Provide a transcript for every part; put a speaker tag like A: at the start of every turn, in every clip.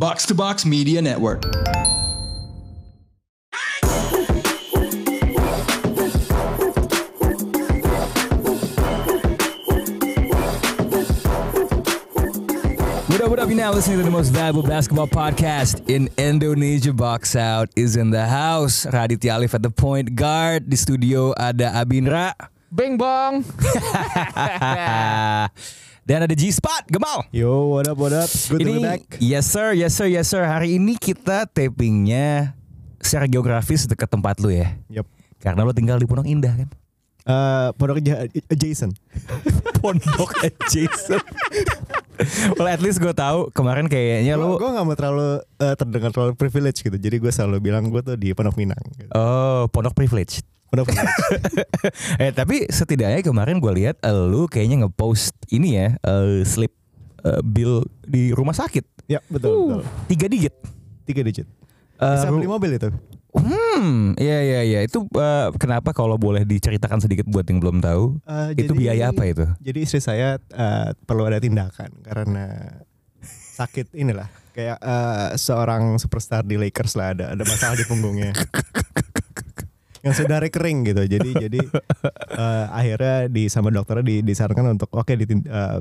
A: Box to Box Media Network. What up, what up? You're now listening to the most valuable basketball podcast in Indonesia. Box Out is in the house. Raditya Alif at the point guard. Di studio ada Abinra.
B: Bing bong.
A: Dan ada G-Spot, Gemal.
C: Yo, what up, what up? Good to be
A: ini,
C: back.
A: yes sir, yes sir, yes sir. Hari ini kita tapingnya secara geografis dekat tempat lu ya.
C: Yep.
A: Karena lu tinggal di Pondok Indah kan?
C: Uh, Pondok Ja- Jason.
A: Pondok adjacent. well at least gue tahu kemarin kayaknya lu
C: Gue gak mau terlalu uh, terdengar terlalu privilege gitu. Jadi gue selalu bilang gue tuh di Pondok Minang. Gitu.
A: Oh, pondok privilege.
C: Minang.
A: eh tapi setidaknya kemarin gue lihat eh, lu kayaknya ngepost ini ya eh, slip eh, bill di rumah sakit
C: ya betul betul.
A: tiga digit.
C: Tiga digit. Bisa
A: ru-
C: beli mobil itu.
A: Hmm, iya iya iya. Itu eh, kenapa kalau boleh diceritakan sedikit buat yang belum tahu?
C: Uh,
A: itu
C: jadi-
A: biaya apa itu?
C: Jadi istri saya uh, perlu ada tindakan karena sakit inilah kayak uh, seorang superstar di Lakers lah ada ada masalah di punggungnya yang sudah recurring gitu jadi jadi uh, akhirnya di sama dokternya di, disarankan untuk oke ditin- uh,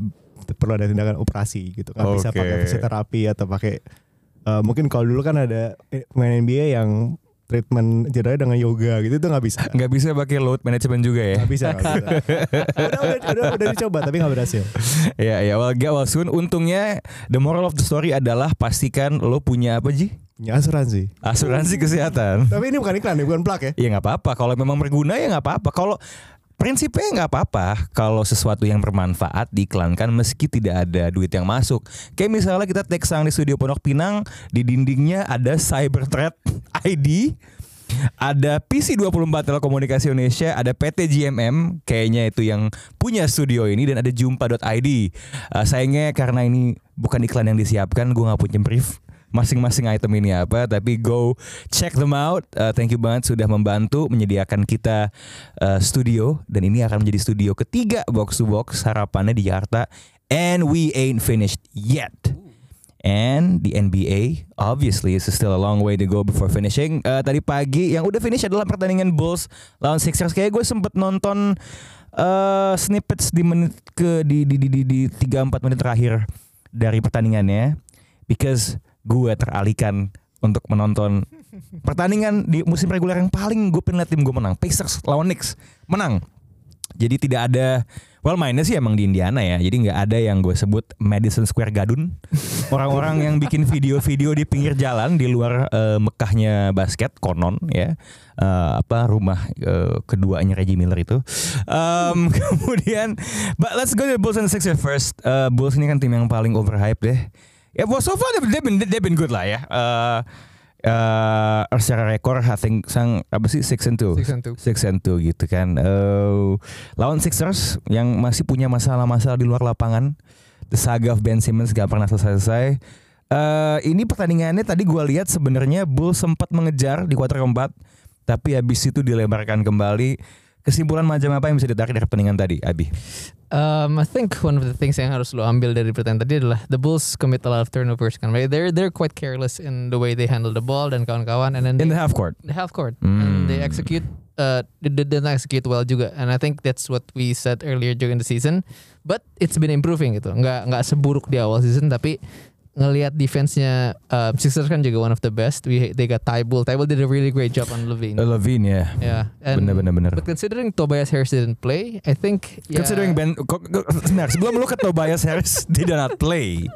C: perlu ada tindakan operasi gitu kan bisa
A: Oke.
C: pakai fisioterapi atau pakai uh, mungkin kalau dulu kan ada eh, pemain NBA yang treatment cederanya dengan yoga gitu itu nggak bisa
A: Nggak bisa pakai load management juga ya?
C: nggak bisa, nggak bisa. udah, udah, udah, udah dicoba tapi nggak berhasil
A: Ya ya, well, get well soon. Untungnya the moral of the story adalah pastikan lo punya apa Ji?
C: Punya asuransi
A: Asuransi kesehatan.
C: Tapi ini bukan iklan, ya, bukan plak ya.
A: Ya nggak apa-apa. Kalau memang berguna ya nggak apa-apa. Kalau prinsipnya nggak apa-apa kalau sesuatu yang bermanfaat diiklankan meski tidak ada duit yang masuk. Kayak misalnya kita take sang di studio Pondok Pinang di dindingnya ada Cyber Threat ID. Ada PC24 Telekomunikasi Indonesia, ada PT GMM, kayaknya itu yang punya studio ini dan ada jumpa.id. Uh, sayangnya karena ini bukan iklan yang disiapkan, gue nggak punya brief masing-masing item ini apa tapi go check them out. Uh, thank you banget sudah membantu menyediakan kita uh, studio. Dan ini akan menjadi studio ketiga box to box harapannya di Jakarta. And we ain't finished yet. And the NBA obviously is still a long way to go before finishing. Uh, tadi pagi yang udah finish adalah pertandingan Bulls lawan Sixers. Kayak gue sempet nonton uh, snippets di menit ke di di di di, 3 4 menit terakhir dari pertandingannya. Because gue teralihkan untuk menonton pertandingan di musim reguler yang paling gue pengen lihat tim gue menang. Pacers lawan Knicks. Menang. Jadi tidak ada well mainnya sih emang di Indiana ya. Jadi nggak ada yang gue sebut Madison Square Garden. Orang-orang yang bikin video-video di pinggir jalan di luar eh, Mekahnya basket konon ya. Eh, apa rumah eh, keduanya Reggie Miller itu. Em, kemudian but let's go to the Bulls and Sixers first. Eh, Bulls ini kan tim yang paling overhyped deh Ya, well, so far they've, they've been they've been good lah ya. Eh eh, secara rekor I think sang apa sih six and two.
B: Six and two.
A: Six and two gitu kan. Eh, lawan Sixers yang masih punya masalah-masalah di luar lapangan. The saga of Ben Simmons gak pernah selesai-selesai. Eh ini pertandingannya tadi gua lihat sebenarnya Bulls sempat mengejar di kuarter keempat, tapi habis itu dilebarkan kembali. Kesimpulan macam apa yang bisa ditarik dari pertandingan tadi, Abi?
B: Um, I think one of the things yang harus lo ambil dari pertandingan tadi adalah the Bulls commit a lot of turnovers kan. Right? They're they're quite careless in the way they handle the ball dan kawan-kawan and then
A: In
B: they,
A: the half court.
B: the half court
A: Hmm.
B: and they execute uh they they didn't execute well juga and I think that's what we said earlier during the season but it's been improving gitu nggak nggak seburuk di awal season tapi ngelihat defense-nya uh, Sixers kan juga one of the best we they got Tybull Tybull did a really great job on Levine
A: Uh, Levine ya.
B: yeah and
A: Bener bener bener.
B: but considering Tobias Harris didn't play I think ya,
A: Considering Ben, sebelum lu ke Tobias Harris did not play.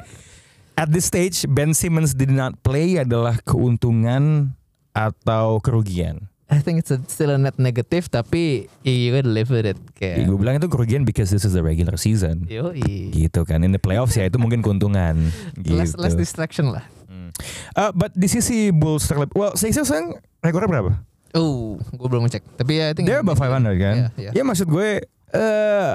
A: At this stage Ben Simmons did not play adalah keuntungan atau kerugian.
B: I think it's a, still a net negative tapi you gotta live with it
A: Ya,
B: kayak
A: gue bilang itu kerugian because this is the regular season.
B: Yoi.
A: Gitu kan. In the playoffs ya itu mungkin keuntungan. Gitu.
B: less less distraction lah
A: Hmm. Uh, but di sisi Bulls terlebih, well Sixers sekarang rekornya berapa?
B: oh gue belum ngecek tapi ya I think
A: They're above 500 kan?
B: Iya, iya.
A: Ya maksud gue eh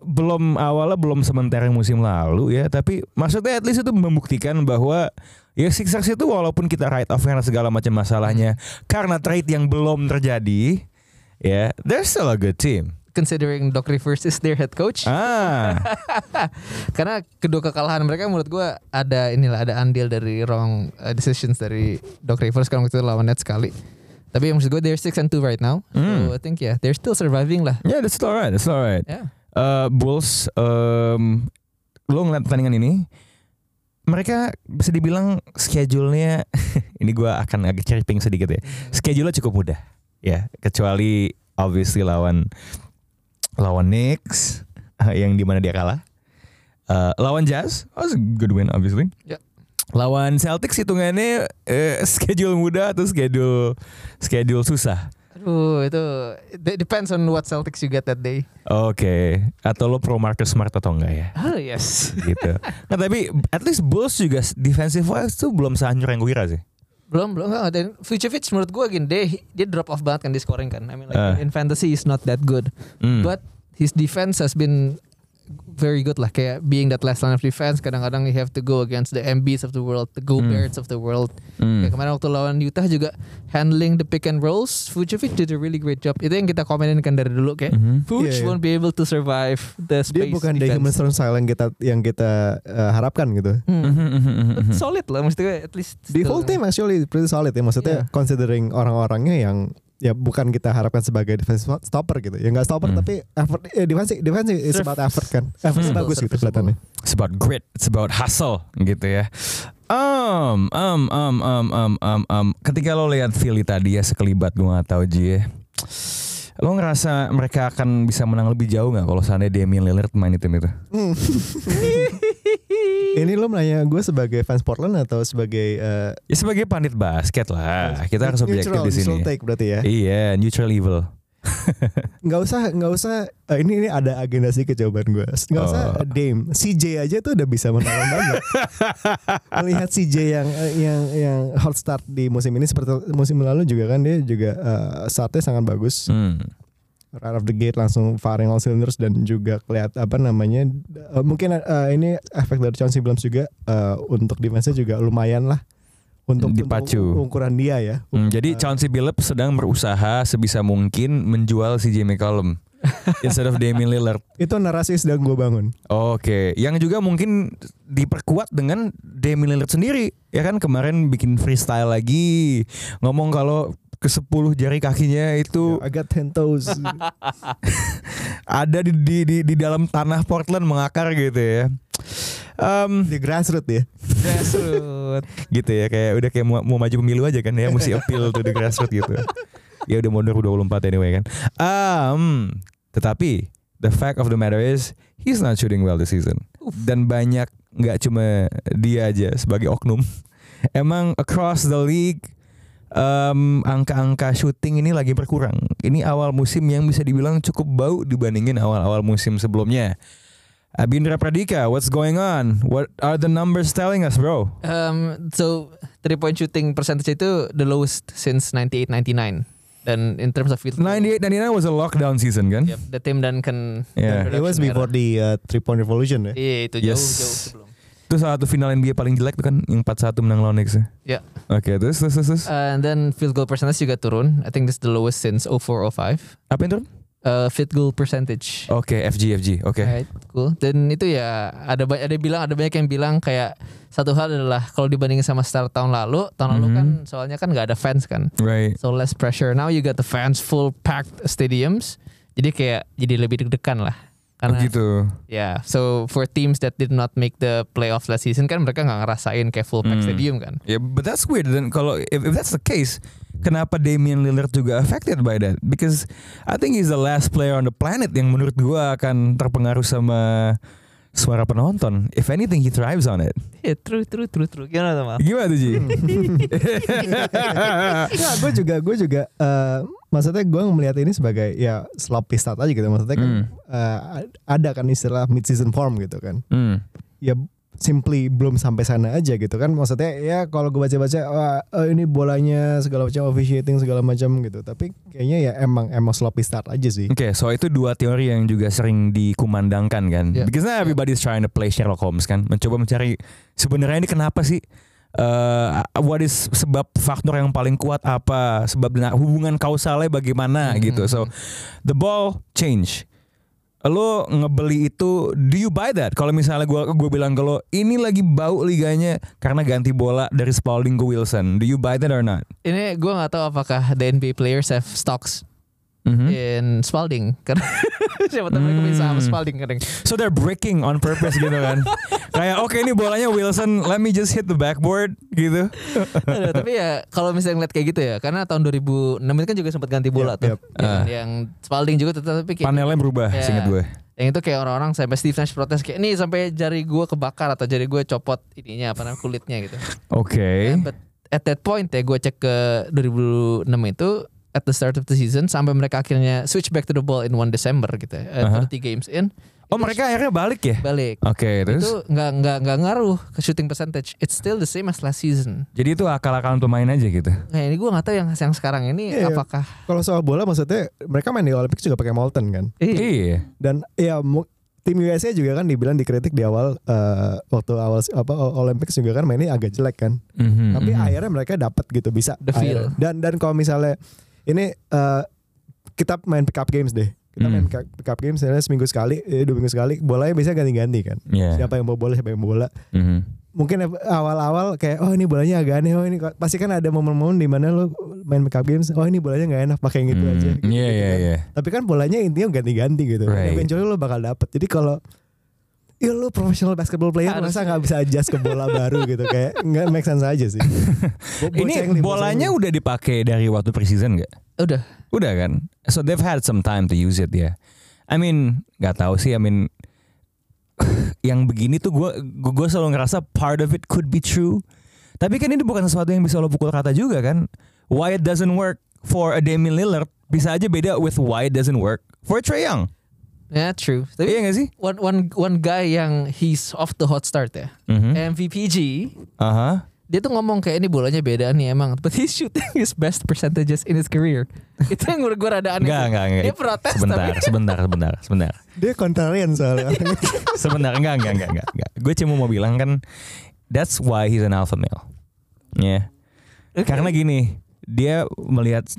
A: belum awalnya belum sementara musim lalu ya, tapi maksudnya at least itu membuktikan bahwa ya Sixers itu walaupun kita write off karena segala macam masalahnya karena trade yang belum terjadi, ya they're still a good team.
B: considering Doc Rivers is their head coach.
A: Ah,
B: Karena kedua kekalahan mereka menurut gue ada inilah ada andil dari wrong uh, decisions dari Doc Rivers kan waktu itu lawan Nets sekali. Tapi maksud gue they're 6 and 2 right now.
A: Hmm.
B: So I think yeah, they're still surviving lah.
A: yeah, that's alright, that's alright.
B: Yeah.
A: Uh, Bulls, um, lo ngeliat pertandingan ini, mereka bisa dibilang schedule-nya, ini gua akan agak cherry sedikit ya. Schedule-nya cukup mudah, ya, kecuali obviously lawan lawan Knicks uh, yang di mana dia kalah. Uh, lawan Jazz, oh, good win obviously.
B: Ya.
A: Lawan Celtics hitungannya eh, schedule mudah atau schedule schedule susah.
B: Aduh itu it depends on what Celtics you get that day.
A: Oke, atau lo pro Marcus Smart atau enggak ya?
B: Oh yes.
A: gitu. Nah tapi at least Bulls juga defensive wise tuh belum sehancur yang gue kira sih.
B: belum belum enggak dan Vucevic menurut gue gini dia dia drop off banget kan di scoring kan. I mean like
A: Ah.
B: in fantasy is not that good.
A: Hmm.
B: But his defense has been very good lah kayak being that last line of defense kadang-kadang you have to go against the Embiids of the world, the Goberts of the world.
A: Hmm.
B: Kayak kemarin waktu lawan Utah juga handling the pick and rolls, Vucevic did a really great job. Itu yang kita komenin kan dari dulu kayak
A: Mhm.
B: Vuce
C: Iya, iya.
B: won't be able to survive the space
C: Dia bukan the
B: defense.
C: human strong style yang kita yang kita uh, harapkan gitu.
B: Hmm.
A: Mhm.
B: solid lah maksudnya at least
C: The whole team actually pretty solid ya maksudnya
B: Yeah.
C: considering orang-orangnya yang ya bukan kita harapkan sebagai defense stopper gitu. Ya nggak stopper
A: Hmm.
C: tapi effort eh, defense defense is about effort kan. Effort
A: Hmm.
C: bagus gitu kelihatannya.
A: It's about grit, it's about hustle gitu ya. Um, um, um, um, um, um, um. Ketika lo lihat Philly tadi ya sekelibat gue nggak tahu Ji ya. Lo ngerasa mereka akan bisa menang lebih jauh nggak kalau seandainya Damian Lillard main di tim itu?
C: Ini lo nanya gue sebagai fans Portland atau sebagai uh,
A: Ya sebagai pandit basket lah, kita harus objektif di sini.
C: neutral take berarti ya.
A: Iya, neutral evil.
C: Nggak usah nggak usah eh, ini ini ada agenda sih jawaban gue. Nggak usah
A: Oh.
C: Dame, CJ aja tuh udah bisa menang banyak. Melihat CJ yang yang yang hot start di musim ini seperti musim lalu juga kan dia juga eh, startnya sangat bagus.
A: Hmm.
C: Right off the gate langsung firing all cylinders dan juga kelihat apa namanya eh, mungkin eh, ini efek dari Chauncey Billups juga eh, untuk defense juga lumayan lah untuk
A: Dipacu.
C: untuk ukuran dia ya.
A: Hmm, jadi Chauncey Billups sedang berusaha sebisa mungkin menjual si Jamie McCollum instead of Damian Lillard.
C: Itu narasi sedang gue bangun.
A: Oke, yang juga mungkin diperkuat dengan Damian Lillard sendiri. Ya kan kemarin bikin freestyle lagi ngomong kalau ke 10 jari kakinya itu
C: I got ten toes.
A: ada di, di di di dalam tanah Portland mengakar gitu ya. Em,
C: di grassroots ya.
B: Grassroots.
A: gitu ya kayak udah kayak mau, mau maju pemilu aja kan ya mesti appeal tuh di grassroots gitu ya udah mau 2024 anyway kan um, tetapi the fact of the matter is he's not shooting well this season dan banyak nggak cuma dia aja sebagai oknum emang across the league em, angka-angka shooting ini lagi berkurang ini awal musim yang bisa dibilang cukup bau dibandingin awal-awal musim sebelumnya Abindra Pradika, what's going on? What are the numbers telling us, bro?
B: Um, so three point shooting percentage itu the lowest since 98-99 dan in terms of field goal,
A: 98 99 was a lockdown season kan?
B: Yep, the Tim Duncan
A: Yeah.
C: It was before the uh, three point revolution ya.
B: Iya itu jauh
A: Yes.
B: jauh sebelum.
A: Itu salah satu final NBA paling jelek tuh kan yang 4-1 menang lawan Knicks.
B: Ya.
A: Oke, terus terus terus. terus.
B: Uh, and then field goal percentage juga turun. I think this is the lowest since 04-05.
A: Apa yang turun?
B: Uh, field goal percentage.
A: Oke, FG FG. Oke.
B: Right, cool. Dan itu ya ada ada bilang ada banyak yang bilang kayak satu hal adalah kalau dibandingin sama start tahun lalu, tahun lalu
A: Mhm.
B: kan soalnya kan nggak ada fans kan.
A: Right.
B: So less pressure. Now you got the fans full packed stadiums. Jadi kayak jadi lebih deg-degan lah. Karena
A: Begitu.
B: ya, so for teams that did not make the playoffs last season kan mereka nggak ngerasain kayak full packed
A: Hmm.
B: stadium kan.
A: Ya, but that's weird. Dan kalau if, if that's the case, kenapa Damian Lillard juga affected by that? Because I think he's the last player on the planet yang menurut gua akan terpengaruh sama suara penonton. If anything, he thrives on it.
B: Yeah, true, true, true, true. Gimana tuh, Mal?
A: Gimana tuh Ji?
C: Nah, gue juga gue juga eh, maksudnya gue melihat ini sebagai ya sloppy start aja gitu. Maksudnya kan
A: Hmm.
C: eh, ada kan istilah mid season form gitu kan.
A: Hmm.
C: Ya simply belum sampai sana aja gitu kan. Maksudnya ya kalau gue baca-baca wah, eh, ini bolanya segala macam officiating segala macam gitu. Tapi kayaknya ya emang emang sloppy start aja sih.
A: Oke, so itu dua teori yang juga sering dikumandangkan kan.
B: Yeah.
A: Because now everybody's trying to play Sherlock Holmes kan, mencoba mencari sebenarnya ini kenapa sih uh, what is sebab faktor yang paling kuat apa sebab nah, hubungan kausalnya bagaimana
B: Hmm.
A: gitu so the ball change lo ngebeli itu do you buy that? Kalau misalnya gua gue bilang kalau ini lagi bau liganya karena ganti bola dari Spalding ke Wilson. Do you buy that or not?
B: Ini gue nggak tahu apakah the NBA players have stocks
A: Mhm.
B: in Spalding karena siapa tahu mereka bisa sama
A: Hmm.
B: Spalding kadang.
A: So they're breaking on purpose gitu kan. Kayak oke ini bolanya Wilson, let me just hit the backboard gitu.
B: Aduh, tapi ya kalau misalnya ngeliat kayak gitu ya, karena tahun 2006 itu kan juga sempat ganti bola
C: Yap,
B: tuh. Yang,
A: Ah.
B: yang Spalding juga tetap tapi kayak
A: Panelnya berubah,
B: Ya.
A: singkat gue.
B: yang itu kayak orang-orang sampai Steve Nash protes kayak nih sampai jari gue kebakar atau jari gue copot ininya apa namanya kulitnya gitu.
A: Oke.
B: But at that point ya gue cek ke 2006 itu at the start of the season sampai mereka akhirnya switch back to the ball in 1 December gitu ya. Uh, 30 games in.
A: Oh
B: itu
A: mereka akhirnya balik ya?
B: balik.
A: Oke terus.
B: Itu nggak nggak nggak ngaruh ke shooting percentage. It's still the same as last season.
A: Jadi itu akal-akalan pemain aja gitu.
B: Nah ini gue nggak tahu yang yang sekarang ini
C: Iya.
B: apakah
C: Kalau soal bola maksudnya mereka main di Olympics juga pakai Molten kan.
A: Iya.
C: Dan ya tim USA juga kan dibilang dikritik di awal eh, waktu awal apa Olympics juga kan mainnya agak jelek kan.
A: Mhm,
C: Tapi
A: mhm.
C: akhirnya mereka dapat gitu bisa.
B: The feel.
C: akhirnya. Dan dan kalau misalnya ini eh, kita main pick up games deh. Kita main
A: Hmm.
C: pick up- pick up games misalnya seminggu sekali, eh, dua minggu sekali, bolanya bisa ganti-ganti kan.
A: Iya.
C: Siapa yang bawa bola, siapa yang bawa bola.
A: Mhm.
C: Mungkin awal-awal kayak oh ini bolanya agak aneh, oh ini pasti kan ada momen-momen di mana lu main pick up games, oh ini bolanya nggak enak pakai yang gitu
A: Hmm,
C: aja.
A: Iya
C: gitu
A: iya
C: kan.
A: iya.
C: Tapi kan bolanya intinya ganti-ganti gitu.
A: Right.
C: Eventually lo bakal dapet. Jadi kalau Ya lu professional basketball player
B: Harus.
C: masa nggak bisa adjust ke bola baru gitu kayak nggak make sense aja sih. Bo-
A: Ini
C: nih,
A: bolanya udah dipakai dari waktu preseason nggak?
B: udah
A: Udah kan? So they've had some time to use it ya. I mean, nggak tahu sih. I mean, yang begini tuh gue gue selalu ngerasa part of it could be true. Tapi kan ini bukan sesuatu yang bisa lo pukul rata juga kan. Why it doesn't work for a Damian Lillard bisa aja beda with why it doesn't work for Trey Young.
B: Ya true. Tapi
A: Iya gak sih?
B: one one one guy yang he's off the hot start ya.
A: Mhm.
B: MVPG
A: Aha.
B: dia tuh ngomong kayak ini bolanya beda nih emang but he's shooting his best percentages in his career itu yang menurut gue rada aneh
A: Enggak, enggak, enggak.
B: dia protes
A: Sebentar,
B: tapi
A: sebentar, sebentar, sebentar.
C: Dia kontrarian soalnya.
A: Sebentar, enggak, enggak, enggak, enggak, enggak. Gue cuma mau bilang kan, that's why he's an alpha male. Ya. Karena gini, dia melihat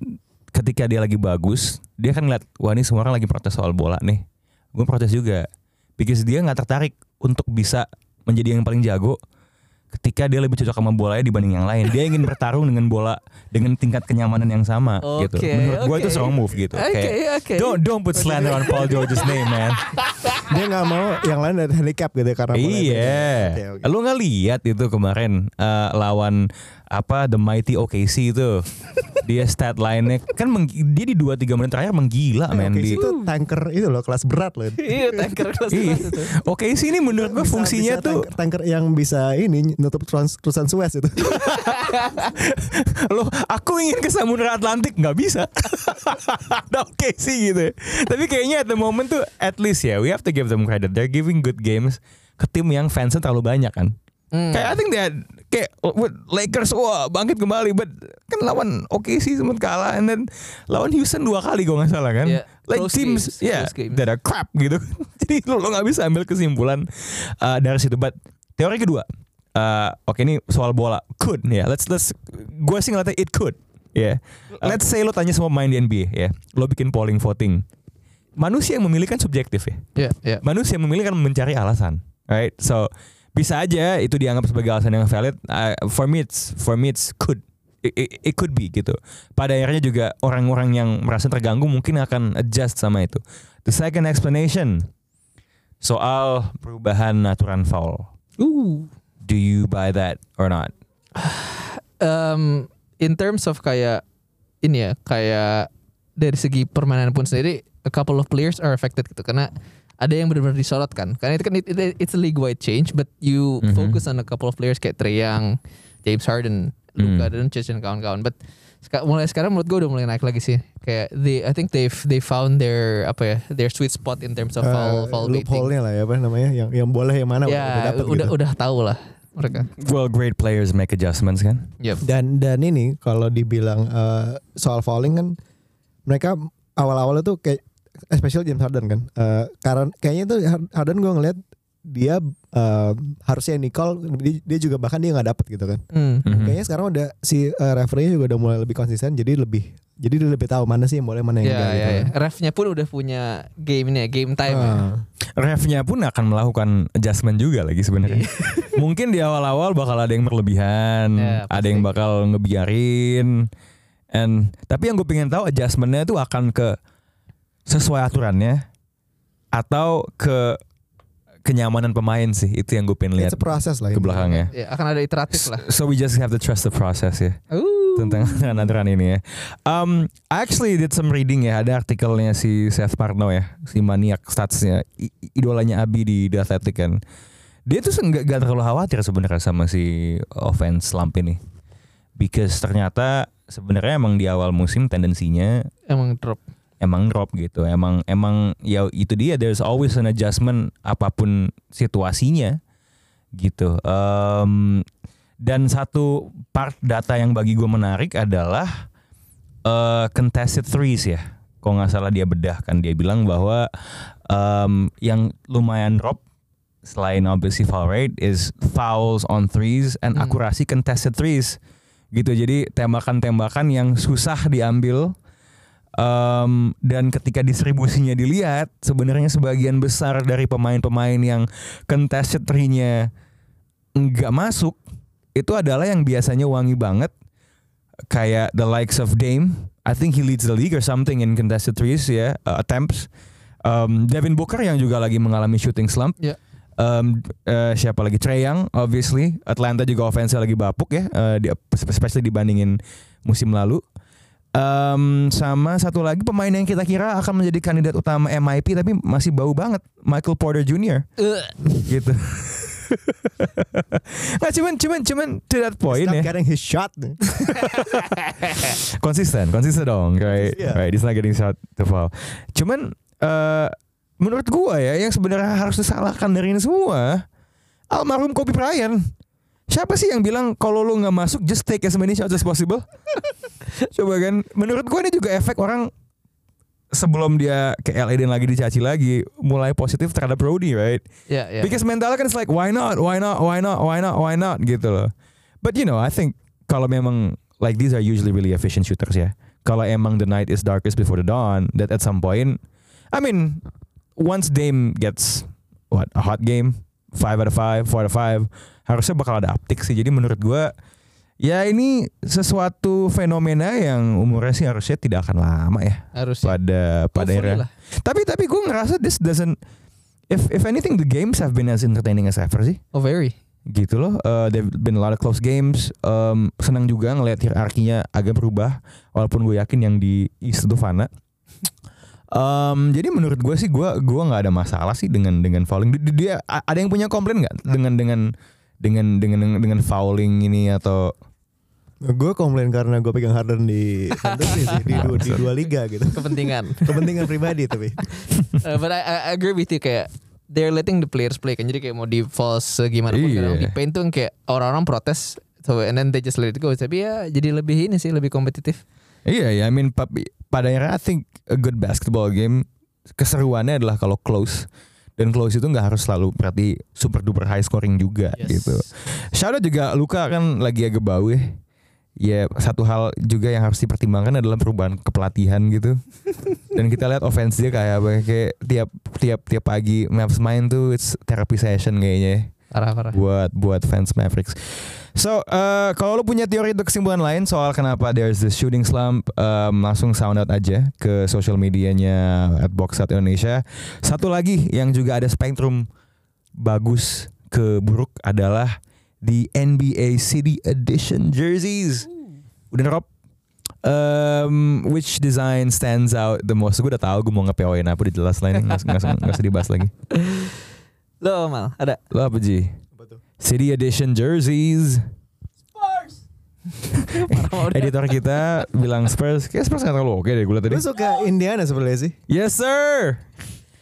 A: ketika dia lagi bagus, dia kan ngeliat, wah ini semua orang lagi protes soal bola nih. Gue protes juga. Because dia nggak tertarik untuk bisa menjadi yang paling jago ketika dia lebih cocok sama bolanya dibanding yang lain. Dia ingin bertarung dengan bola dengan tingkat kenyamanan yang sama gitu.
B: Oke,
A: Menurut gue itu strong move gitu.
B: Oke,
A: Kayak,
B: oke.
A: Don't don't put slander on Paul George's name, man.
C: dia nggak mau yang lain ada handicap gitu ya, karena.
A: Iya.
C: Oke, oke.
A: Lu nggak lihat itu kemarin eh, lawan apa The Mighty OKC itu. dia stat line-nya kan meng- dia di 2 3 menit terakhir menggila
C: Eh,
A: men di
C: itu tanker itu loh kelas berat loh.
B: iya tanker kelas kelas itu
A: OKC ini menurut gua
C: Bisa-
A: fungsinya
C: bisa
A: tuh
C: tanker, tanker yang bisa ini nutup trans, terusan Suez itu.
A: Loh, aku ingin ke Samudra Atlantik nggak bisa. Oke sih gitu. Tapi kayaknya at the moment tuh at least ya we have to give them credit. They're giving good games ke tim yang fansnya terlalu banyak kan.
B: Hmm.
A: Kayak I think had, kayak Lakers wah bangkit kembali, but kan lawan OKC sempat kalah, and then lawan Houston dua kali gue nggak salah kan.
B: Yeah,
A: like
B: close
A: teams,
B: games,
A: yeah,
B: close games.
A: that are crap gitu. Jadi lo lo nggak bisa ambil kesimpulan uh, dari situ. But teori kedua, uh, oke ini soal bola, could ya. let's let's, gue sih ngeliatnya it could, ya. Let's say lo tanya semua pemain di NBA, ya, lo bikin polling voting. Manusia yang memilih kan subjektif ya
B: Iya, iya.
A: manusia memilih kan mencari alasan, right? So bisa aja itu dianggap sebagai alasan yang valid. Uh, for me, it's, for me it's could it, it- it could be gitu. Pada akhirnya juga orang-orang yang merasa terganggu mungkin akan adjust sama itu. The second explanation soal perubahan aturan foul.
B: Uh.
A: Do you buy that or not?
B: um, in terms of kayak ini ya kayak dari segi permainan pun sendiri a couple of players are affected gitu karena ada yang benar-benar disorot kan karena itu kan it, it- it's a league wide change but you
A: Mhm.
B: focus on a couple of players kayak Trey Young, James Harden, Luka. Doncic dan kawan-kawan but seka- mulai sekarang menurut gue udah mulai naik lagi sih kayak they I think they've they found their apa ya their sweet spot in terms of foul
C: Eh,
B: foul baiting
C: loophole-nya lah ya apa namanya yang yang boleh yang mana
B: ya
C: dapet
B: udah
C: gitu.
B: udah tahu lah mereka
A: Well, great players make adjustments kan.
B: yep.
C: Dan dan ini kalau dibilang eh, soal fouling kan mereka awal-awal itu kayak especially James Harden kan. Eh, karena kayaknya tuh Harden gue ngeliat dia eh, harusnya Nicole dia, dia juga bahkan dia nggak dapet gitu kan.
B: Hmm.
A: Mhm.
C: Kayaknya sekarang udah si uh, referee juga udah mulai lebih konsisten jadi lebih jadi dia lebih tahu mana sih yang boleh mana yang
B: Ya,
C: enggak
B: ya,
C: gitu.
B: ya. Refnya pun udah punya game ini ya, game time. ya.
C: Ah.
A: Refnya pun akan melakukan adjustment juga lagi sebenarnya. Mungkin di awal-awal bakal ada yang berlebihan,
B: Ya,
A: ada yang bakal ngebiarin. And tapi yang gue pengen tahu adjustmentnya itu akan ke sesuai aturannya atau ke kenyamanan pemain sih itu yang gue pengen lihat
C: process lah.
A: ke
C: ini.
A: belakangnya.
B: Ya, akan ada iteratif lah.
A: So we just have to trust the process ya
B: Uh.
A: tentang aturan ini ya. Um, I actually did some reading ya. Ada artikelnya si Seth Parno ya, si maniak statsnya, idolanya Abi di The Athletic kan. Dia tuh nggak nggak terlalu khawatir sebenarnya sama si offense slump ini, because ternyata sebenarnya emang di awal musim tendensinya
B: Emang drop.
A: Emang drop gitu. Emang emang ya itu dia. There's always an adjustment apa pun situasinya gitu. Em, dan satu part data yang bagi gue menarik adalah eh, contested threes ya. Kalau nggak salah dia bedah kan dia bilang bahwa em, yang lumayan drop selain obviously foul rate is fouls on threes and
B: Hmm.
A: akurasi contested threes gitu. Jadi tembakan-tembakan yang susah diambil Um, dan ketika distribusinya dilihat, sebenarnya sebagian besar dari pemain-pemain yang contested three-nya nggak masuk, itu adalah yang biasanya wangi banget, kayak the likes of Dame. I think he leads the league or something in contested threes ya, uh, attempts. Um, Devin Booker yang juga lagi mengalami shooting slump.
B: Ya.
A: Um, eh, siapa lagi Trey Young, obviously. Atlanta juga offense lagi bapuk ya, eh, di, especially dibandingin musim lalu. Um, sama satu lagi pemain yang kita kira akan menjadi kandidat utama MIP tapi masih bau banget Michael Porter Jr.
B: Uh.
A: gitu. Nggak cuman cuman cuman to that point
C: Stop
A: ya.
C: getting his shot.
A: Konsisten, konsisten dong, right?
C: Iya.
A: Right, he's not getting shot to foul. Cuman eh menurut gua ya yang sebenarnya harus disalahkan dari ini semua almarhum Kobe Bryant. Siapa sih yang bilang kalau lu nggak masuk just take as many shots as possible? Coba kan, menurut gua ini juga efek orang sebelum dia ke LA dan lagi dicaci lagi mulai positif terhadap Brody, right?
B: Ya, ya.
A: Because mentalnya kan it's like why not, why not, why not, why not, why not gitu loh. But you know, I think kalau memang like these are usually really efficient shooters ya. Kalau emang the night is darkest before the dawn, that at some point, I mean, once Dame gets what a hot game, five out of five, four out of five, harusnya bakal ada uptick sih. Jadi menurut gua ya ini sesuatu fenomena yang umurnya sih harusnya tidak akan lama ya
B: Harus
A: pada pada era.
B: lah.
A: Tapi tapi gue ngerasa this doesn't if if anything the games have been as entertaining as ever sih
B: Oh very.
A: gitu loh. Uh, there've been a lot of close games. Um, senang juga ngelihat hierarkinya agak berubah walaupun gue yakin yang di East itu fana. Um, jadi menurut gue sih gue gua nggak ada masalah sih dengan dengan fouling. Dia, dia ada yang punya komplain nggak dengan dengan dengan dengan dengan fouling ini atau
C: gue komplain karena gue pegang Harden di fantasy sih di, dua, di dua liga gitu.
B: Kepentingan.
C: Kepentingan pribadi tapi.
B: Uh, but I, I agree with you kayak they're letting the players play kan jadi kayak mau di false gimana pun kadang di paint tuh kayak orang-orang protes so and then they just let it go tapi ya jadi lebih ini sih lebih kompetitif
A: Iya ya, I mean pa- pada akhirnya I think a good basketball game keseruannya adalah kalau close dan close itu nggak harus selalu berarti super duper high scoring juga
B: Yes.
A: gitu. Shout out juga Luka kan lagi agak bau ya. Ya satu hal juga yang harus dipertimbangkan adalah perubahan kepelatihan gitu. Dan kita lihat offense dia kayak apa kayak tiap tiap tiap pagi Mavs main tuh it's therapy session kayaknya ya
B: parah parah
A: buat buat fans Mavericks. So, eh, kalau lu punya teori atau kesimpulan lain soal kenapa there's this shooting slump, em, langsung sound out aja ke social medianya at Box Out Indonesia. Satu lagi yang juga ada spektrum bagus ke buruk adalah the NBA City Edition jerseys. Udah Rob? Um, which design stands out the most? Gue udah tahu gue mau nge-PO-in apa udah jelas usah- nggak usah dibahas lagi.
B: lo mal ada
A: Lo apa Ji? City Edition jerseys. Editor kita bilang Spurs, kayak Spurs nggak terlalu oke deh gue liat tadi.
C: Gue suka Indiana sebenarnya sih.
A: Yes sir.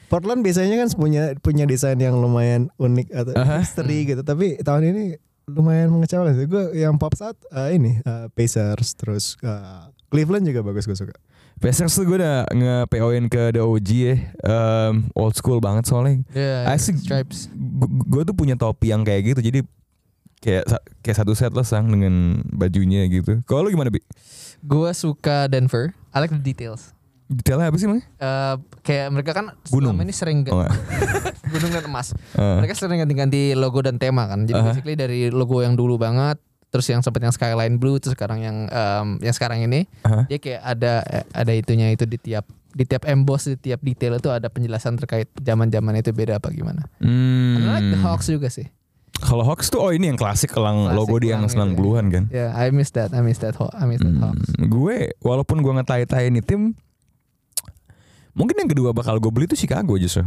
C: Portland biasanya kan punya punya desain yang lumayan unik atau
A: Aha.
C: misteri gitu. Tapi tahun ini lumayan mengecewakan sih. Gue yang pop saat eh, ini eh, Pacers terus eh, Cleveland juga bagus gue suka.
A: Pacers tuh gue udah nge-PO-in ke The OG ya. Em, old school banget soalnya.
B: Yeah,
A: Asik.
B: stripes.
A: Gue tuh punya topi yang kayak gitu jadi kayak kayak satu set lah sang dengan bajunya gitu. Kalau lu gimana bi?
B: Gue suka Denver. I like the details.
A: Detailnya apa sih mang?
B: Eh, kayak mereka kan
A: Gunung.
B: selama ini sering
A: Oh,
B: gunung dan emas.
A: Eh,
B: Mereka sering ganti-ganti logo dan tema kan. Jadi
A: Aha.
B: basically dari logo yang dulu banget, terus yang sempat yang skyline blue, terus sekarang yang em, yang sekarang ini,
A: Aha.
B: dia kayak ada ada itunya itu di tiap di tiap emboss di tiap detail itu ada penjelasan terkait zaman-zaman itu beda apa gimana.
A: Hmm.
B: I like the Hawks juga sih.
A: Kalau Hawks tuh oh ini yang klasik kelang
B: Klasik
A: logo dia yang
B: kelang
A: 90-an kan.
B: Yeah, I miss that. I miss that. I miss that
A: Hmm,
B: Hawks.
A: gue walaupun gue ngetai-tai ini tim mungkin yang kedua bakal gue beli tuh Chicago justru.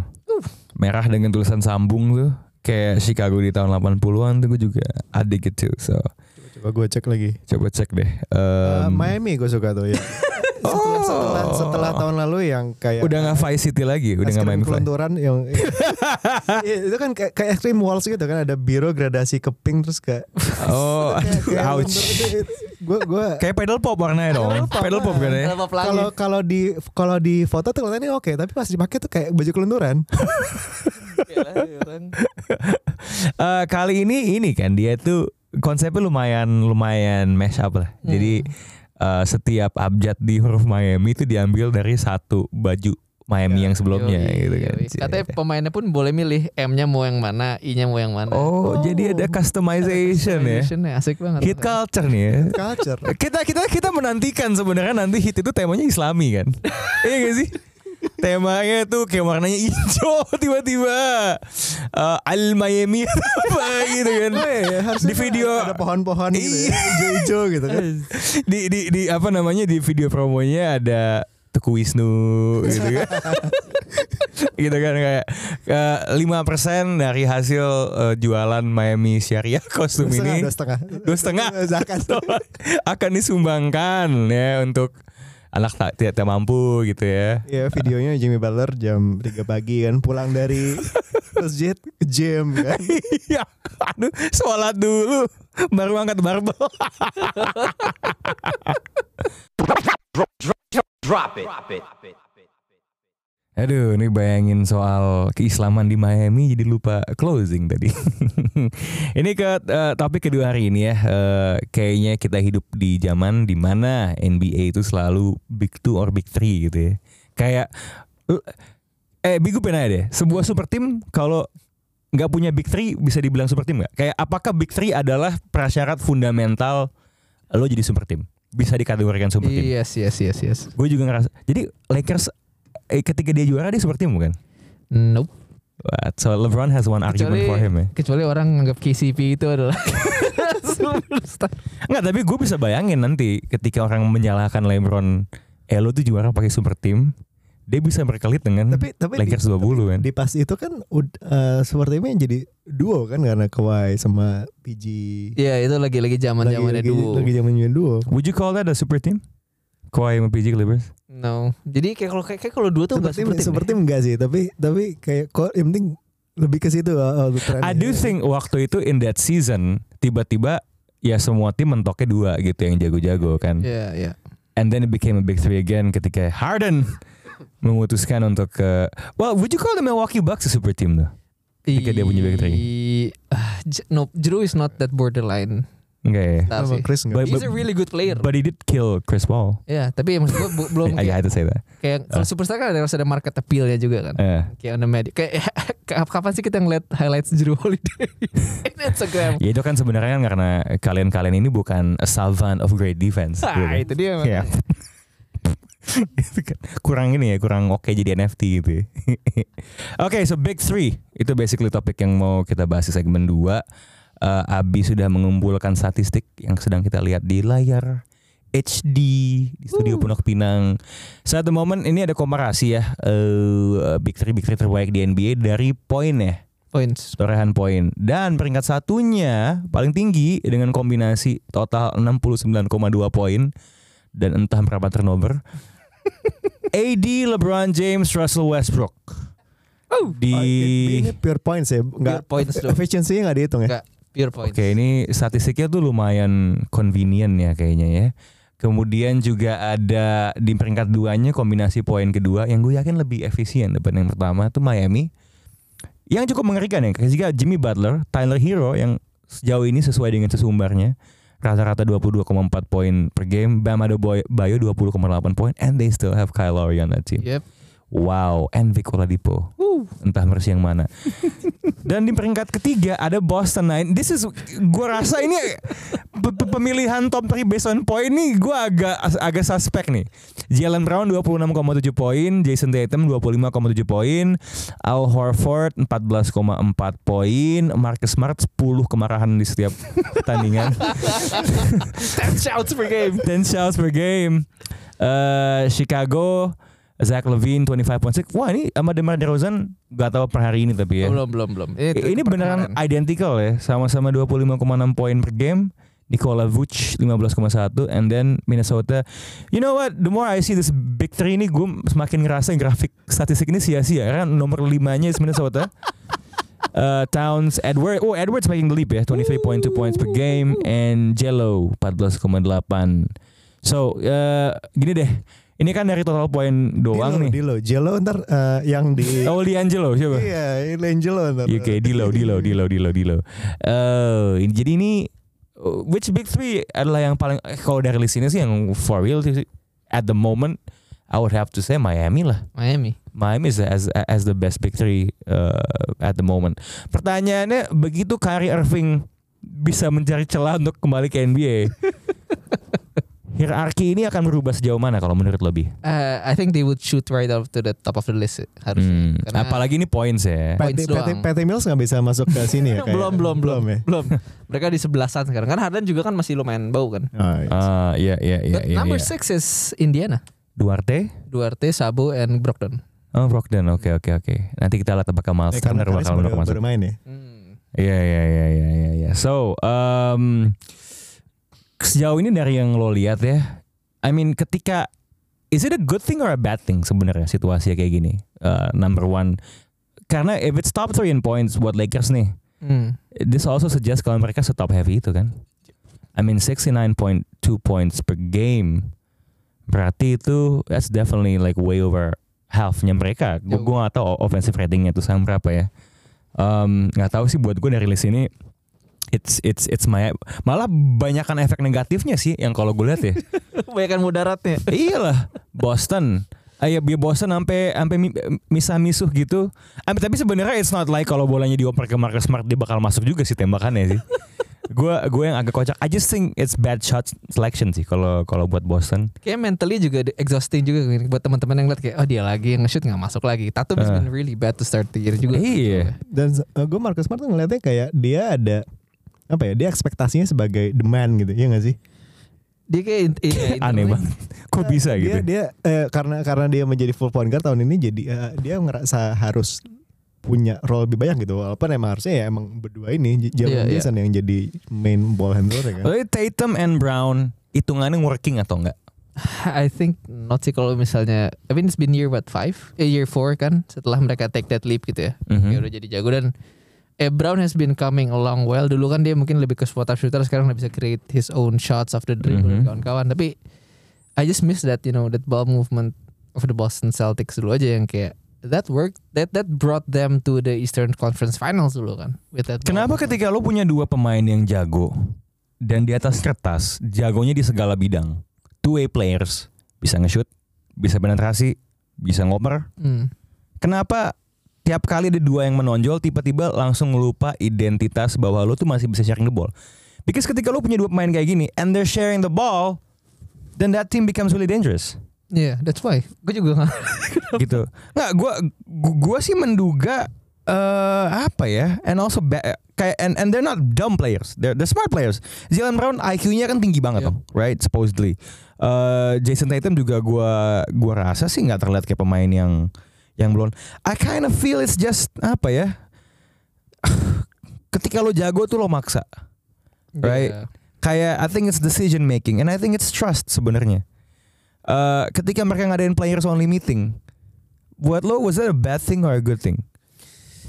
A: Merah dengan tulisan sambung tuh kayak Chicago di tahun 80-an tuh gue juga ada gitu. So
C: Coba gue cek lagi.
A: coba cek deh.
C: Eh,
A: Em,
C: Miami gue suka tuh ya. setelah, setelah, setelah tahun lalu yang kayak
A: Oh. udah nggak Vice City lagi, udah nggak Vice.
C: kelunturan yang Iya, itu kan kayak kayak krim walls gitu kan ada biru gradasi ke pink terus kayak
A: Oh, ouch.
C: gue gue
A: Kayak pedal pop warnanya dong. Pedal pop kan ya.
B: Kalau
C: kalau di kalau di foto tuh kelihatannya oke tapi pas dipakai tuh kayak baju kelunturan
B: Yalah, ya orang.
A: Eh, kali ini ini kan dia tuh konsepnya lumayan lumayan mash up lah.
B: Hmm.
A: Jadi eh, setiap abjad di huruf Miami itu diambil dari satu baju Miami
C: Ya,
A: yang sebelumnya
B: Yoi,
A: gitu kan.
B: yoi. Katanya pemainnya pun boleh milih M-nya mau yang mana, I-nya mau yang mana.
A: Oh, jadi ada customization ya.
B: Customization-nya asik banget.
A: Hit culture nih ya.
C: culture
A: Kita kita kita menantikan sebenarnya nanti hit itu temanya Islami kan. iya gak sih? Temanya tuh kayak warnanya hijau tiba-tiba Eh, Al Miami apa gitu kan.
C: Oh, iya, harusnya
A: Di video
C: ada pohon-pohon gitu
A: Iya.
C: ya, hijau-hijau gitu kan
A: di di di apa namanya di video promonya ada Teku Wisnu gitu kan. gitu kan kayak lima persen dari hasil eh, jualan Miami Syariah kostum
C: Dua setengah,
A: ini
C: dua setengah
A: dua setengah akan disumbangkan ya untuk anak tak tidak tak mampu gitu ya.
C: ya videonya Jimmy Butler jam 3 pagi kan pulang dari masjid ke gym kan
A: Iya, aduh, sholat dulu, baru angkat barbel.
D: Drop it. Drop it.
A: Aduh, ini bayangin soal keislaman di Miami jadi lupa closing tadi. ini ke eh, topik kedua hari ini ya. Eh, kayaknya kita hidup di zaman di mana NBA itu selalu big two or big three gitu ya. Kayak eh Bigu pernah deh, sebuah super team kalau nggak punya big three bisa dibilang super team nggak? Kayak apakah big three adalah prasyarat fundamental lo jadi super team? Bisa dikategorikan super team?
B: Yes, yes, yes, yes.
A: Gue juga ngerasa. Jadi Lakers eh, ketika dia juara dia super team bukan?
B: Nope.
A: What? So LeBron has one argument
B: Kecuali,
A: for him ya.
B: kecuali orang nganggap KCP itu adalah superstar.
A: Enggak, tapi gue bisa bayangin nanti ketika orang menyalahkan LeBron, eh lo tuh juara pakai super team, dia bisa berkelit dengan
C: tapi tapi
A: Lakers 20 kan.
C: di pas itu kan ud- eh, sepertinya jadi duo kan karena Kawhi sama PG
B: Iya, itu lagi lagi zaman
C: lagi
B: zamannya
C: lagi,
B: dulu.
C: lagi zamannya duo
A: Would you call that a super team? Kawhi sama PG Clippers?
B: No. Jadi kayak kalau kayak, kayak kalau dua tuh enggak
C: seperti
B: seperti
C: seperti enggak sih tapi tapi kayak kok yang penting lebih ke situ uh, uh, trennya.
A: I do think waktu itu in that season tiba-tiba ya semua tim mentoknya dua gitu yang jago-jago kan.
B: Iya, iya.
A: And then it became a big three again ketika Harden memutuskan untuk ke Well, would you call the Milwaukee Bucks a super team tuh? Ketika dia punya big three.
B: I- ah, no, Drew is not that borderline.
A: Enggak ya?
B: Tahu
C: sama
B: sih.
C: Chris enggak.
A: But-
B: He's a really good player.
A: But he did kill Chris Paul.
B: Ya, tapi maksud gue belum
A: I, had to say that.
B: kayak kalau superstar kan ada harus ada market appeal-nya juga kan.
A: Eh.
B: Kayak on the media. Kayak kapan sih kita ngeliat highlights Drew Holiday in Instagram?
A: Ya itu kan sebenarnya kan karena kalian-kalian ini bukan a savant of great defense.
B: Ah,
A: gitu kan.
B: itu dia.
A: Iya. Itu kan kurang ini ya, kurang oke jadi NFT gitu. ya. Oke, so big three itu basically topik yang mau kita bahas di segmen 2 Abi sudah mengumpulkan statistik yang sedang kita lihat di layar HD di studio Pondok Pinang. Saat the moment ini ada komparasi ya eh, big three big three terbaik di NBA dari poin ya?
B: Points.
A: torehan poin. Dan peringkat satunya paling tinggi dengan kombinasi total 69,2 poin dan entah berapa turnover. AD LeBron James Russell Westbrook. Di
C: Oh, ini pure points ya enggak
B: Pure points
C: efficiency nggak dihitung ya?
B: Enggak, pure points.
A: Oke ini statistiknya tuh lumayan convenient ya kayaknya ya Kemudian juga ada di peringkat duanya kombinasi poin kedua yang gue yakin lebih efisien daripada yang pertama tuh Miami. Yang cukup mengerikan ya, ketika Jimmy Butler, Tyler Hero yang sejauh ini sesuai dengan sesumbarnya rata-rata 22,4 poin per game, Bam Adebayo 20,8 poin, and they still have Kyle Lowry on that team.
B: Yep.
A: Wow, Vic Oladipo. Entah Mercy yang mana. Dan di peringkat ketiga ada Boston. Nah, this is gue rasa ini pe- pe- pemilihan top 3 based on point ini gue agak agak suspek nih. Jalen Brown 26,7 poin, Jason Tatum 25,7 poin, Al Horford 14,4 poin, Marcus Smart 10 kemarahan di setiap pertandingan.
B: 10 shouts per game.
A: 10 shots per game. Eh Chicago Zach Levine 25.6. Wah ini sama DeMar DeRozan gak tahu per hari ini tapi ya.
B: belum belum belum.
A: I- Ini beneran identical ya, sama-sama 25,6 poin per game. Nikola Vuce 15,1 and then Minnesota. You know what? The more I see this big three ini gue semakin ngerasa grafik statistik ini sia-sia karena nomor 5-nya is Minnesota. Uh, Towns, Edward, oh Edwards making the leap ya, 23.2 points per game and Jello 14,8. So uh, gini deh, ini kan dari total poin doang
C: Dilo,
A: nih.
C: Dilo, Jello ntar eh, yang di
A: Oh Liangelo siapa?
C: Iya, ini Angelo ntar.
A: Iya kayak Dilo, Dilo, Dilo, Dilo, Dilo. Eh, ini- jadi ini uh, which big three adalah yang paling eh, kalau dari list ini sih yang for real sih at the moment I would have to say Miami lah.
B: Miami.
A: Miami is as as the best big three uh, at the moment. Pertanyaannya begitu Kyrie Irving bisa mencari celah untuk kembali ke NBA. Hierarki ini akan berubah sejauh mana kalau menurut lo Bi?
B: Uh, I think they would shoot right up to the top of the list harusnya.
A: Hmm,
B: Karena-
A: apalagi ini points ya.
B: Points
C: Patty,
B: doang.
C: Patty Mills nggak bisa masuk ke sini ya? kayak-
B: belum belum belum
C: ya.
B: belum. Mereka di sebelasan sekarang. Kan Harden juga kan masih lumayan bau kan.
C: Oh, iya.
A: Ah, iya iya iya
B: But
A: iya.
B: number
A: iya.
B: six is Indiana.
A: Duarte?
B: Duarte, Sabo, and Brogdon.
A: Oh Brogdon, oke oke oke. Nanti kita lihat apakah Miles
C: Ya,
A: Turner bakal masuk masuk.
C: baru main ya.
B: Hmm.
A: Iya iya iya iya iya. iya. So um, sejauh ini dari yang lo lihat ya, I mean ketika is it a good thing or a bad thing sebenarnya situasi kayak gini? Uh, number one, karena if it's top three in points buat Lakers nih,
B: Hmm.
A: this also suggest kalau mereka setop heavy itu kan. I mean 69.2 points per game. Berarti itu that's definitely like way over halfnya mereka. Gue gak tahu offensive ratingnya tuh sama berapa ya. Um, nggak tahu sih buat gue dari list ini it's it's it's my malah banyakan efek negatifnya sih yang kalau gue lihat ya.
B: Banyakan mudaratnya.
A: Iyalah Boston. Ayo biar Boston sampai sampai mi- misah misuh gitu. Ah, tapi sebenarnya it's not like kalau bolanya dioper ke Marcus Smart dia bakal masuk juga sih tembakannya sih. gue gue yang agak kocak. I just think it's bad shot selection sih kalau kalau buat Boston.
B: Kayak mentally juga exhausting juga buat teman-teman yang lihat kayak oh dia lagi yang nge-shoot nggak masuk lagi. Tatum has
A: Uh.
B: been really bad to start the year juga.
A: Iya.
C: Dan gue Marcus Smart tuh ngeliatnya kayak dia ada apa ya? Dia ekspektasinya sebagai demand gitu, ya nggak sih?
B: Dia kayak in- in- in-
A: Aneh banget. Kok bisa
C: dia,
A: gitu?
C: Dia eh, karena karena dia menjadi full point guard tahun ini jadi eh, dia ngerasa harus punya role lebih banyak gitu. Walaupun emang harusnya ya emang berdua ini
B: Iya,
C: Jalen
B: iya.
C: Jason yang jadi main ball handler ya kan.
A: Tatum and Brown hitungannya working atau enggak?
B: I think not sih kalau misalnya I mean it's been year what five eh, year four kan setelah mereka take that leap gitu ya
A: Mhm.
B: Kayak udah jadi jago dan eh Brown has been coming along well dulu kan dia mungkin lebih ke spot up shooter sekarang udah bisa create his own shots of the dribble
A: Mhm.
B: dan kawan-kawan tapi I just miss that you know that ball movement of the Boston Celtics dulu aja yang kayak that worked that that brought them to the Eastern Conference Finals dulu kan with that
A: Kenapa
B: movement.
A: ketika lo punya dua pemain yang jago dan di atas kertas jagonya di segala bidang, two way players bisa nge-shoot, bisa penetrasi, bisa ngoper.
B: Hmm.
A: Kenapa tiap kali ada dua yang menonjol tiba-tiba langsung lupa identitas bahwa lo tuh masih bisa sharing the ball? Because ketika lo punya dua pemain kayak gini and they're sharing the ball, then that team becomes really dangerous.
B: Yeah, that's why. Gue juga nggak.
A: gitu. Nggak, gua, gua sih menduga eh apa ya? And also kayak and and they're not dumb players. They're they're smart players. Jalen Brown IQ-nya kan tinggi banget
B: Yep.
A: dong, right? Supposedly. Eh Jason Tatum juga gua gua rasa sih nggak terlihat kayak pemain yang yang belum. I kind of feel it's just apa ya? Ketika lo jago tuh lo maksa. Right.
B: Yeah.
A: Kayak I think it's decision making and I think it's trust sebenarnya. Eh ketika mereka ngadain players only meeting, buat lo was that a bad thing or a good thing?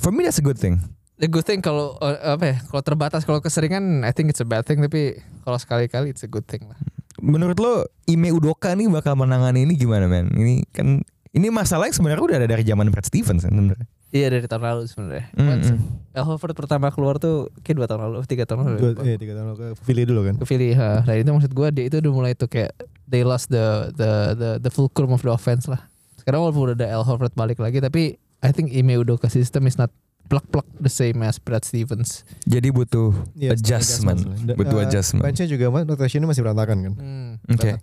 A: For me that's a good thing.
B: The good thing kalau uh, apa ya? Kalau terbatas, kalau keseringan, I think it's a bad thing. Tapi kalau sekali-kali, it's a good thing lah.
A: menurut lo Ime Udoka nih bakal menangani ini gimana men? Ini kan ini masalahnya sebenarnya udah ada dari zaman Brad Stevens kan sebenarnya.
B: Iya dari tahun lalu sebenarnya.
A: Mm, mm.
B: Al Horford pertama keluar tuh kayak dua tahun lalu, tiga tahun lalu.
C: Dua, iya, tiga tahun lalu ke Philly dulu kan.
B: ke Philly ha. Nah itu maksud gue dia itu udah mulai tuh kayak they lost the the the the fulcrum of the offense lah. Sekarang walaupun udah ada Al Horford balik lagi tapi I think Ime Udoka system is not plug plug the same as Brad Stevens.
A: Jadi butuh
C: Iya,
A: adjustment,
C: adjustment
A: butuh
C: Eh,
A: adjustment.
C: Benchnya juga mas- rotationnya masih berantakan kan.
B: Hmm.
A: Oke.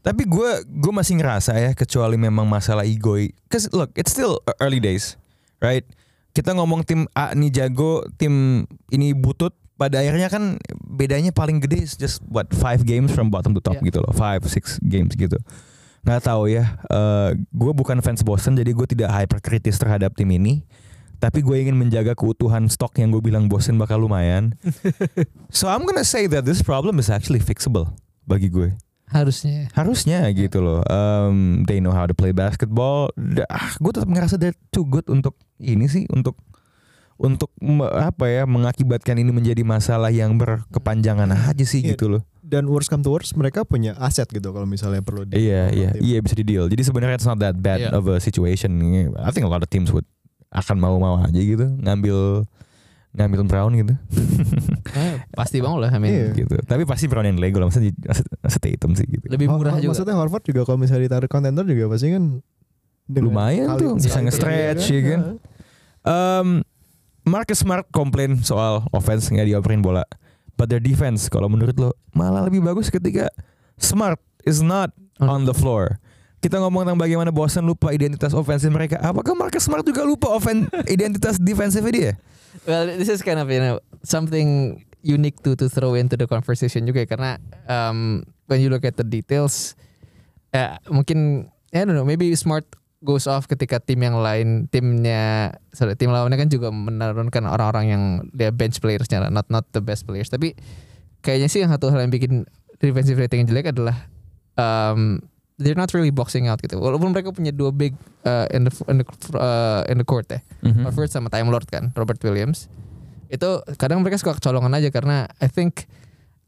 A: Tapi gue gue masih ngerasa ya kecuali memang masalah ego. Cause look, it's still early days, right? Kita ngomong tim A nih jago, tim ini butut. Pada akhirnya kan bedanya paling gede is just what five games from bottom to top
B: Yeah.
A: gitu loh, five six games gitu. Nggak tahu ya. gue bukan fans Boston jadi gue tidak hyperkritis terhadap tim ini. Tapi gue ingin menjaga keutuhan stok yang gue bilang Boston bakal lumayan. so I'm gonna say that this problem is actually fixable bagi gue.
B: Harusnya.
A: Harusnya gitu loh. Um, they know how to play basketball. Ah, gue tetap ngerasa they're too good untuk ini sih untuk untuk apa ya mengakibatkan ini menjadi masalah yang berkepanjangan aja sih
C: Iya.
A: gitu loh.
C: Dan worst come to worst mereka punya aset gitu kalau misalnya perlu di
A: Iya iya iya bisa di deal. Jadi sebenarnya it's not that bad
B: Iya.
A: of a situation. I think a lot of teams would akan mau-mau aja gitu ngambil ngambil Brown gitu.
B: Eh, pasti banget lah I mean.
C: Iya.
A: gitu. Tapi pasti Brown yang Lego lah maksudnya maksudnya Tatum sih gitu.
B: Lebih murah
C: Hor-
B: juga.
C: Maksudnya Harvard juga kalau misalnya ditarik contender juga pasti kan
A: Lumayan
C: kali-
A: tuh, bisa nge-stretch,
C: itu
A: ya kan? Um, Marcus Smart komplain soal offense nggak dioperin bola. But their defense kalau menurut lo malah lebih bagus ketika Smart is not on the floor. Kita ngomong tentang bagaimana Boston lupa identitas ofensif mereka. Apakah Marcus Smart juga lupa ofen identitas defensif dia?
B: Well, this is kind of you know something unique to to throw into the conversation juga ya, karena um, when you look at the details, eh, mungkin I don't know maybe smart goes off ketika tim yang lain timnya sorry, tim lawannya kan juga menurunkan orang-orang yang dia bench playersnya not not the best players tapi kayaknya sih yang satu hal yang bikin defensive rating yang jelek adalah um, they're not really boxing out gitu walaupun mereka punya dua big uh, in the in the, uh, in the court ya
A: Mhm.
B: Horford sama Time Lord kan Robert Williams itu kadang mereka suka kecolongan aja karena I think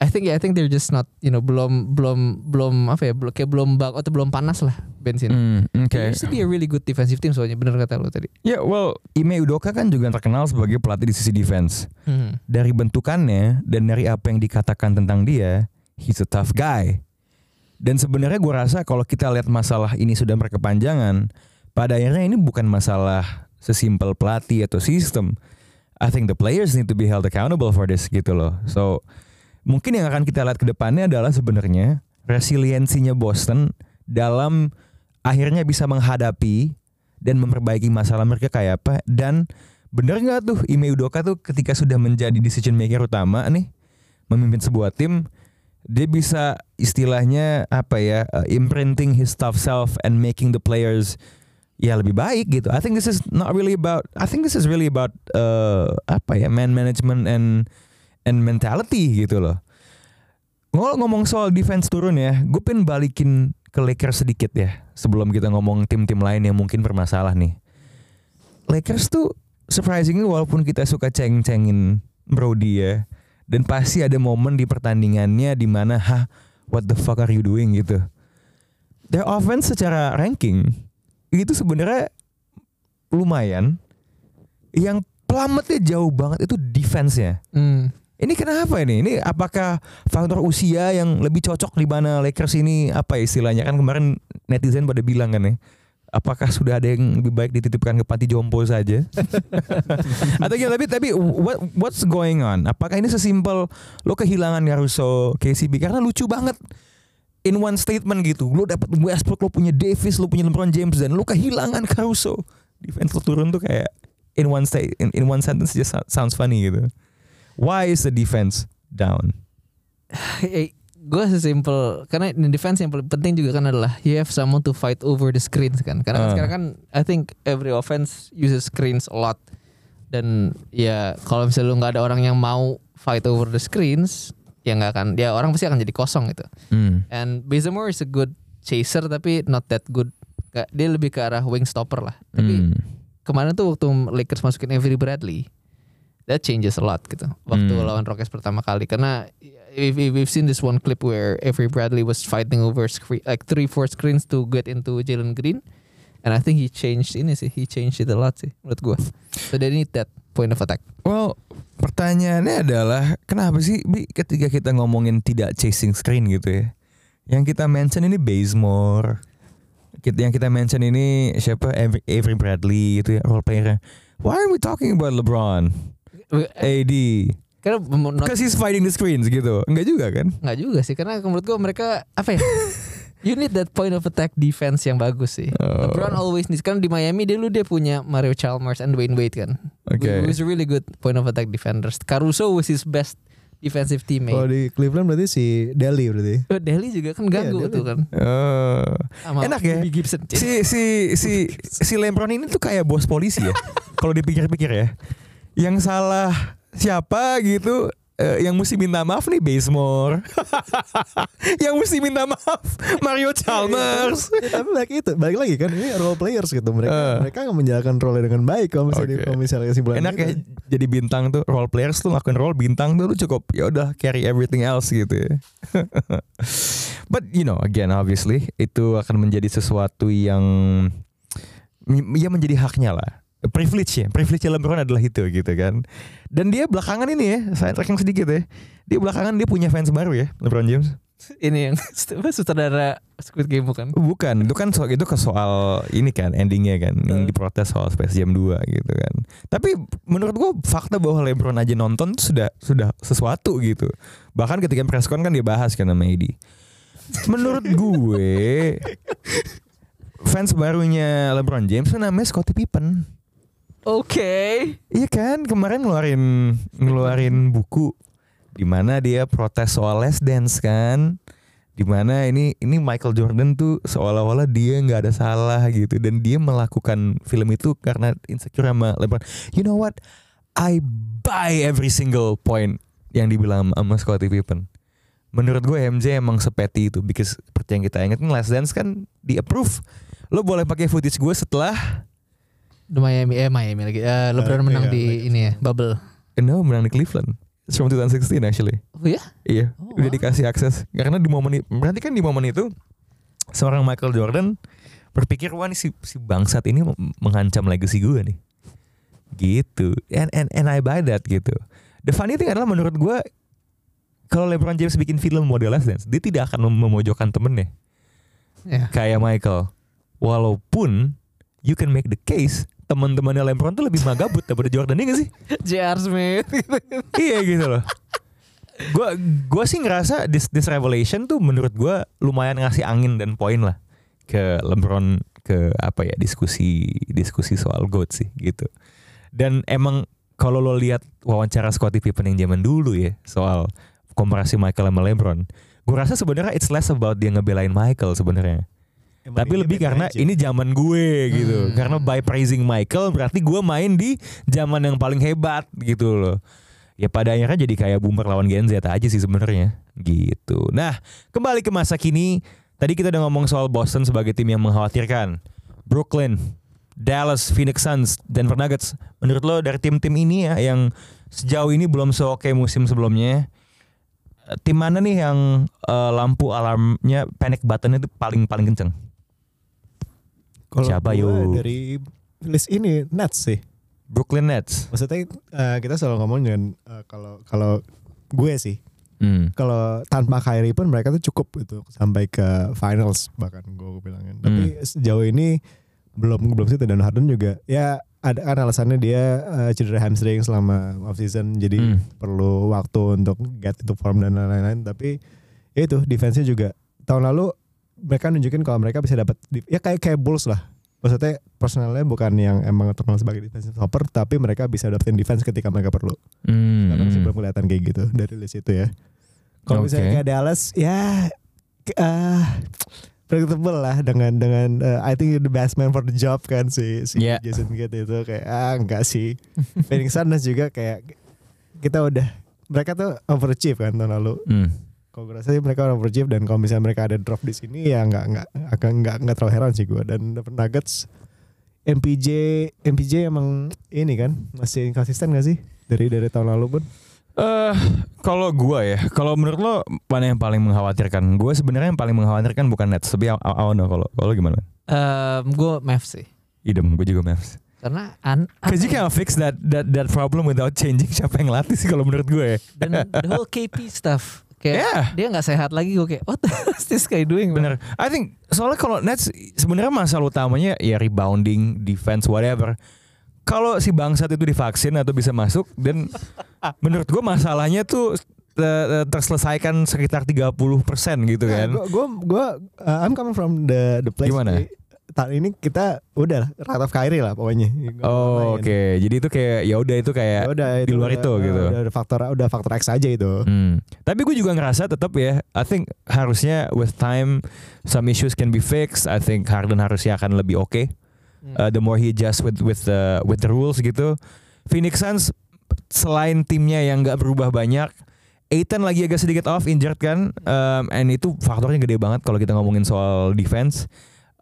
B: I think ya I think they're just not you know belum belum belum apa ya belum kayak belum bak atau belum panas lah bensin.
A: Hmm, Oke.
B: They used to be a really good defensive team soalnya bener kata lo tadi.
A: Ya, well, Ime Udoka kan juga terkenal sebagai pelatih di sisi defense.
B: Hmm.
A: dari bentukannya dan dari apa yang dikatakan tentang dia, he's a tough guy. Dan sebenarnya gue rasa kalau kita lihat masalah ini sudah berkepanjangan, pada akhirnya ini bukan masalah sesimpel pelatih atau sistem. I think the players need to be held accountable for this gitu loh. So mungkin yang akan kita lihat ke depannya adalah sebenarnya resiliensinya Boston dalam akhirnya bisa menghadapi dan memperbaiki masalah mereka kayak apa dan bener nggak tuh Ime Udoka tuh ketika sudah menjadi decision maker utama nih memimpin sebuah tim dia bisa istilahnya apa ya uh, imprinting his tough self and making the players ya lebih baik gitu. I think this is not really about I think this is really about uh, apa ya man management and and mentality gitu loh. Ngomong ngomong soal defense turun ya, gue pengen balikin ke Lakers sedikit ya sebelum kita ngomong tim-tim lain yang mungkin bermasalah nih. Lakers tuh surprisingly walaupun kita suka ceng-cengin Brody ya dan pasti ada momen di pertandingannya di mana hah what the fuck are you doing gitu. Their offense secara ranking itu sebenarnya lumayan. Yang pelametnya jauh banget itu defense-nya.
B: Hmm.
A: Ini kenapa ini? Ini apakah faktor usia yang lebih cocok di mana Lakers ini apa ya istilahnya kan kemarin netizen pada bilang kan ya. Apakah sudah ada yang lebih baik dititipkan ke panti jompo saja? Atau gimana? Tapi tapi what what's going on? Apakah ini sesimpel lo kehilangan Caruso, KCP karena lucu banget in one statement gitu. Lo dapat Westbrook, lo punya Davis, lo punya LeBron James dan lo kehilangan Caruso. Defense lo turun tuh kayak in one state in, in one sentence just sounds funny gitu. Why is the defense down?
B: Gue sesimpel karena in defense yang paling penting juga kan adalah you have someone to fight over the screens kan. Karena kan
A: Ah.
B: sekarang kan I think every offense uses screens a lot. Dan ya kalau misalnya lu nggak ada orang yang mau fight over the screens, ya nggak akan ya orang pasti akan jadi kosong gitu.
A: Hmm.
B: And Bazemore is a good chaser tapi not that good. Dia lebih ke arah wing stopper lah. Tapi
A: Hmm.
B: kemarin tuh waktu Lakers masukin Avery Bradley, that changes a lot gitu. Waktu
A: Hmm.
B: lawan Rockets pertama kali karena if, if we've seen this one clip where Avery Bradley was fighting over screen, like three four screens to get into Jalen Green, and I think he changed ini sih, he changed it a lot sih menurut gua. So they need that point of attack.
A: Well, pertanyaannya adalah kenapa sih Bi, ketika kita ngomongin tidak chasing screen gitu ya? Yang kita mention ini Bazemore. Yang kita mention ini siapa Avery, Avery Bradley itu ya role player. Why are we talking about LeBron? AD.
B: Karena menurut
A: Because he's fighting the screens gitu. Enggak juga kan?
B: nggak juga sih, karena menurut gua mereka apa ya? You need that point of attack defense yang bagus sih.
A: Oh.
B: LeBron always needs. Kan di Miami dulu dia punya Mario Chalmers and Dwayne Wade kan.
A: Oke.
B: Who is really good point of attack defenders. Caruso was his best defensive teammate.
C: Kalau di Cleveland berarti si Deli berarti.
B: Oh, Delhi juga kan ganggu
C: Iya,
B: tuh kan. Sama
A: Enak ya?
B: Bobby Gibson.
A: si si si si LeBron ini tuh kayak bos polisi ya. Kalau dipikir-pikir ya. Yang salah siapa gitu eh, yang mesti minta maaf nih Bazemore. yang mesti minta maaf Mario Chalmers.
C: Ya, tapi balik itu, balik lagi kan ini role players gitu. Mereka
A: Eh.
C: mereka menjalankan role dengan baik kalau misalnya
A: Oke.
C: kalau misalnya kesimpulan
A: Enak ya
C: itu.
A: jadi bintang tuh role players tuh ngelakuin role bintang tuh lu cukup ya udah carry everything else gitu ya. But you know again obviously itu akan menjadi sesuatu yang ya menjadi haknya lah. Privilege ya, privilege LeBron adalah itu gitu kan. Dan dia belakangan ini ya, saya tracking sedikit ya. Dia belakangan dia punya fans baru ya, LeBron James.
B: Ini yang sutradara Squid Game bukan?
A: Bukan, itu kan soal itu ke soal ini kan endingnya kan yang diprotes soal Space Jam 2 gitu kan. Tapi menurut gua fakta bahwa LeBron aja nonton sudah sudah sesuatu gitu. Bahkan ketika press con kan dia bahas kan sama Edi. Menurut gue fans barunya LeBron James namanya Scottie Pippen.
B: Oke.
A: Iya kan kemarin ngeluarin ngeluarin buku di mana dia protes soal Les Dance kan. Di mana ini ini Michael Jordan tuh seolah-olah dia nggak ada salah gitu dan dia melakukan film itu karena insecure sama LeBron. You know what? I buy every single point yang dibilang sama Scottie Pippen. Menurut gue MJ emang sepeti itu because seperti yang kita ingat Les Dance kan di approve. Lo boleh pakai footage gue setelah
B: Miami eh Miami lagi. Eh, LeBron
C: Eh,
B: menang
C: iya,
B: di
C: Lakers.
B: ini ya, bubble.
A: No, menang di Cleveland. It's from 2016 actually.
B: Oh ya?
A: Iya,
B: Oh,
A: udah
B: wow.
A: dikasih akses. Karena di momen itu, berarti kan di momen itu seorang Michael Jordan berpikir wah nih si, si bangsat ini mengancam legacy gue nih. Gitu. And, and and I buy that gitu. The funny thing adalah menurut gue kalau LeBron James bikin film model Last Dance, dia tidak akan mem- memojokkan temennya
B: Ya.
A: kayak Michael. Walaupun you can make the case teman-temannya LeBron tuh lebih magabut daripada Jordan ini gak sih?
B: J.R. Smith.
A: iya gitu loh. Gua gua sih ngerasa this, this revelation tuh menurut gua lumayan ngasih angin dan poin lah ke LeBron ke apa ya diskusi diskusi soal GOAT sih gitu. Dan emang kalau lo lihat wawancara Scottie Pippen yang zaman dulu ya soal komparasi Michael sama LeBron, gua rasa sebenarnya it's less about dia ngebelain Michael sebenarnya.
C: Emang
A: Tapi lebih karena
C: aja.
A: ini zaman gue gitu.
B: Hmm.
A: Karena by praising Michael berarti gue main di zaman yang paling hebat gitu loh. Ya pada akhirnya jadi kayak boomer lawan Gen Z aja sih sebenarnya gitu. Nah kembali ke masa kini. Tadi kita udah ngomong soal Boston sebagai tim yang mengkhawatirkan. Brooklyn, Dallas, Phoenix Suns, Denver Nuggets. Menurut lo dari tim-tim ini ya yang sejauh ini belum seoke musim sebelumnya. eh, Tim mana nih yang eh, lampu alarmnya panic buttonnya itu paling paling kenceng?
C: Kalau
A: Siapa, yuk?
C: Dari list ini Nets sih.
A: Brooklyn Nets.
C: Maksudnya eh, kita selalu ngomong dengan eh, kalau kalau gue sih
A: Hmm.
C: kalau tanpa Kyrie pun mereka tuh cukup gitu sampai ke finals bahkan gue bilangin. Tapi
A: Hmm.
C: sejauh ini belum belum situ dan Harden juga ya ada kan alasannya dia eh, cedera hamstring selama off season jadi
A: Hmm.
C: perlu waktu untuk get into form dan lain-lain tapi ya itu defense-nya juga tahun lalu mereka nunjukin kalau mereka bisa dapat ya kayak kayak Bulls lah maksudnya personalnya bukan yang emang terkenal sebagai defensive stopper tapi mereka bisa dapetin defense ketika mereka perlu
A: Hmm.
C: sekarang sih belum kelihatan kayak gitu dari list itu ya kalau misalnya
A: Oke.
C: kayak Dallas ya ah predictable lah dengan dengan eh, I think you're the best man for the job kan si si
A: Yeah.
C: Jason Kidd itu kayak ah enggak sih Phoenix Suns juga kayak kita udah mereka tuh overachieve kan tahun lalu
A: Hmm.
C: Kalau gue rasa sih mereka overachieve dan kalau misalnya mereka ada drop di sini ya nggak nggak akan nggak nggak terlalu heran sih gue dan Denver Nuggets MPJ MPJ emang ini kan masih konsisten gak sih dari dari tahun lalu pun
A: Eh, kalau gua ya, kalau menurut lo mana yang paling mengkhawatirkan? Gue sebenarnya yang paling mengkhawatirkan bukan Nets, tapi know kalau kalau gimana?
B: Um, gue Mavs sih.
A: Idem, gue juga Mavs.
B: Karena an
A: Cause you can't fix that that that problem without changing siapa yang latih sih kalau menurut gue ya.
B: dan the whole KP stuff kayak
A: Yeah.
B: dia nggak sehat lagi gue kayak what is this guy doing man?
A: Bener. I think soalnya kalau Nets sebenarnya masalah utamanya ya rebounding, defense, whatever. Kalau si bangsat itu divaksin atau bisa masuk dan menurut gue masalahnya tuh eh, terselesaikan sekitar 30% gitu kan.
C: Gue gue gue uh, I'm coming from the the place.
A: Gimana?
C: Tahun ini kita udah of Kyrie lah pokoknya.
A: Oh, oke. Jadi itu kayak ya udah itu kayak
C: Ya udah
A: di luar
C: udah-
A: itu gitu.
C: Udah, udah faktor udah faktor X aja itu.
A: Hmm. Tapi gue juga ngerasa tetap ya, I think harusnya with time some issues can be fixed. I think Harden harusnya akan lebih oke.
B: Hmm.
A: Uh, the more he adjust with with the with the rules gitu. Phoenix Suns selain timnya yang nggak berubah banyak, Aiton lagi agak sedikit off injured kan, um, and itu faktornya gede banget kalau kita ngomongin soal defense.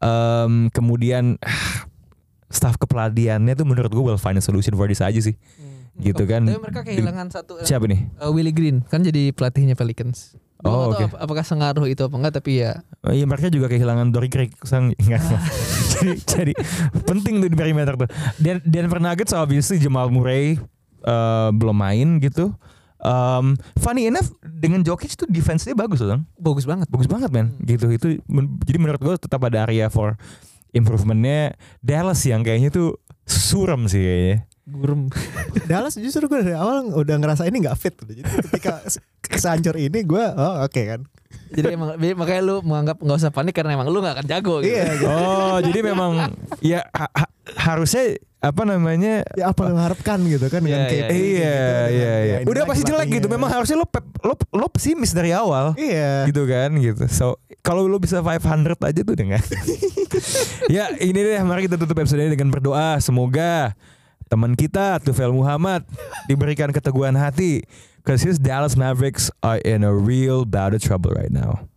A: Um, kemudian staff kepelatihannya tuh menurut gue will find a solution for this aja sih. Gitu kan.
B: Tapi mereka kehilangan satu
A: Siapa nih?
B: uh, Willie Green kan jadi pelatihnya Pelicans.
A: Oh, oke.
B: ap- apakah sengaruh itu apa enggak tapi ya
A: Oh, Iya mereka juga kehilangan Dory Craig sang enggak. jadi, jadi penting tuh di perimeter tuh. Dan Denver Nuggets obviously Jamal Murray eh, belum main gitu. Um, funny enough dengan Jokic tuh defense-nya bagus loh, Bang.
B: bagus banget.
A: Bagus banget men.
B: Hmm.
A: Gitu itu men- jadi menurut gue tetap ada area for improvementnya Dallas yang kayaknya tuh suram sih kayaknya.
B: Gurem.
C: Dallas justru gue dari awal udah ngerasa ini nggak fit. Jadi ketika kesancur ini gue oh oke kan.
B: jadi emang makanya lu menganggap nggak usah panik karena emang lu nggak akan jago gitu.
C: Iya. gitu.
A: Oh, jadi memang ya ha- ha- harusnya apa namanya
C: Ya apa yang harapkan gitu kan dengan
B: Iya,
C: KP
B: iya.
C: gitu,
A: Iya,
C: dengan-
A: iya, iya.
C: ya, ini
A: Udah pasti jelek gitu. Memang harusnya lo pep- lo lo pesimis dari awal.
C: Iya.
A: Gitu kan gitu. So kalau lo bisa 500 aja tuh dengan. ya ini deh mari kita tutup episode ini dengan berdoa semoga teman kita Tufel Muhammad diberikan keteguhan hati. Cause his Dallas Mavericks are in a real bout of trouble right now.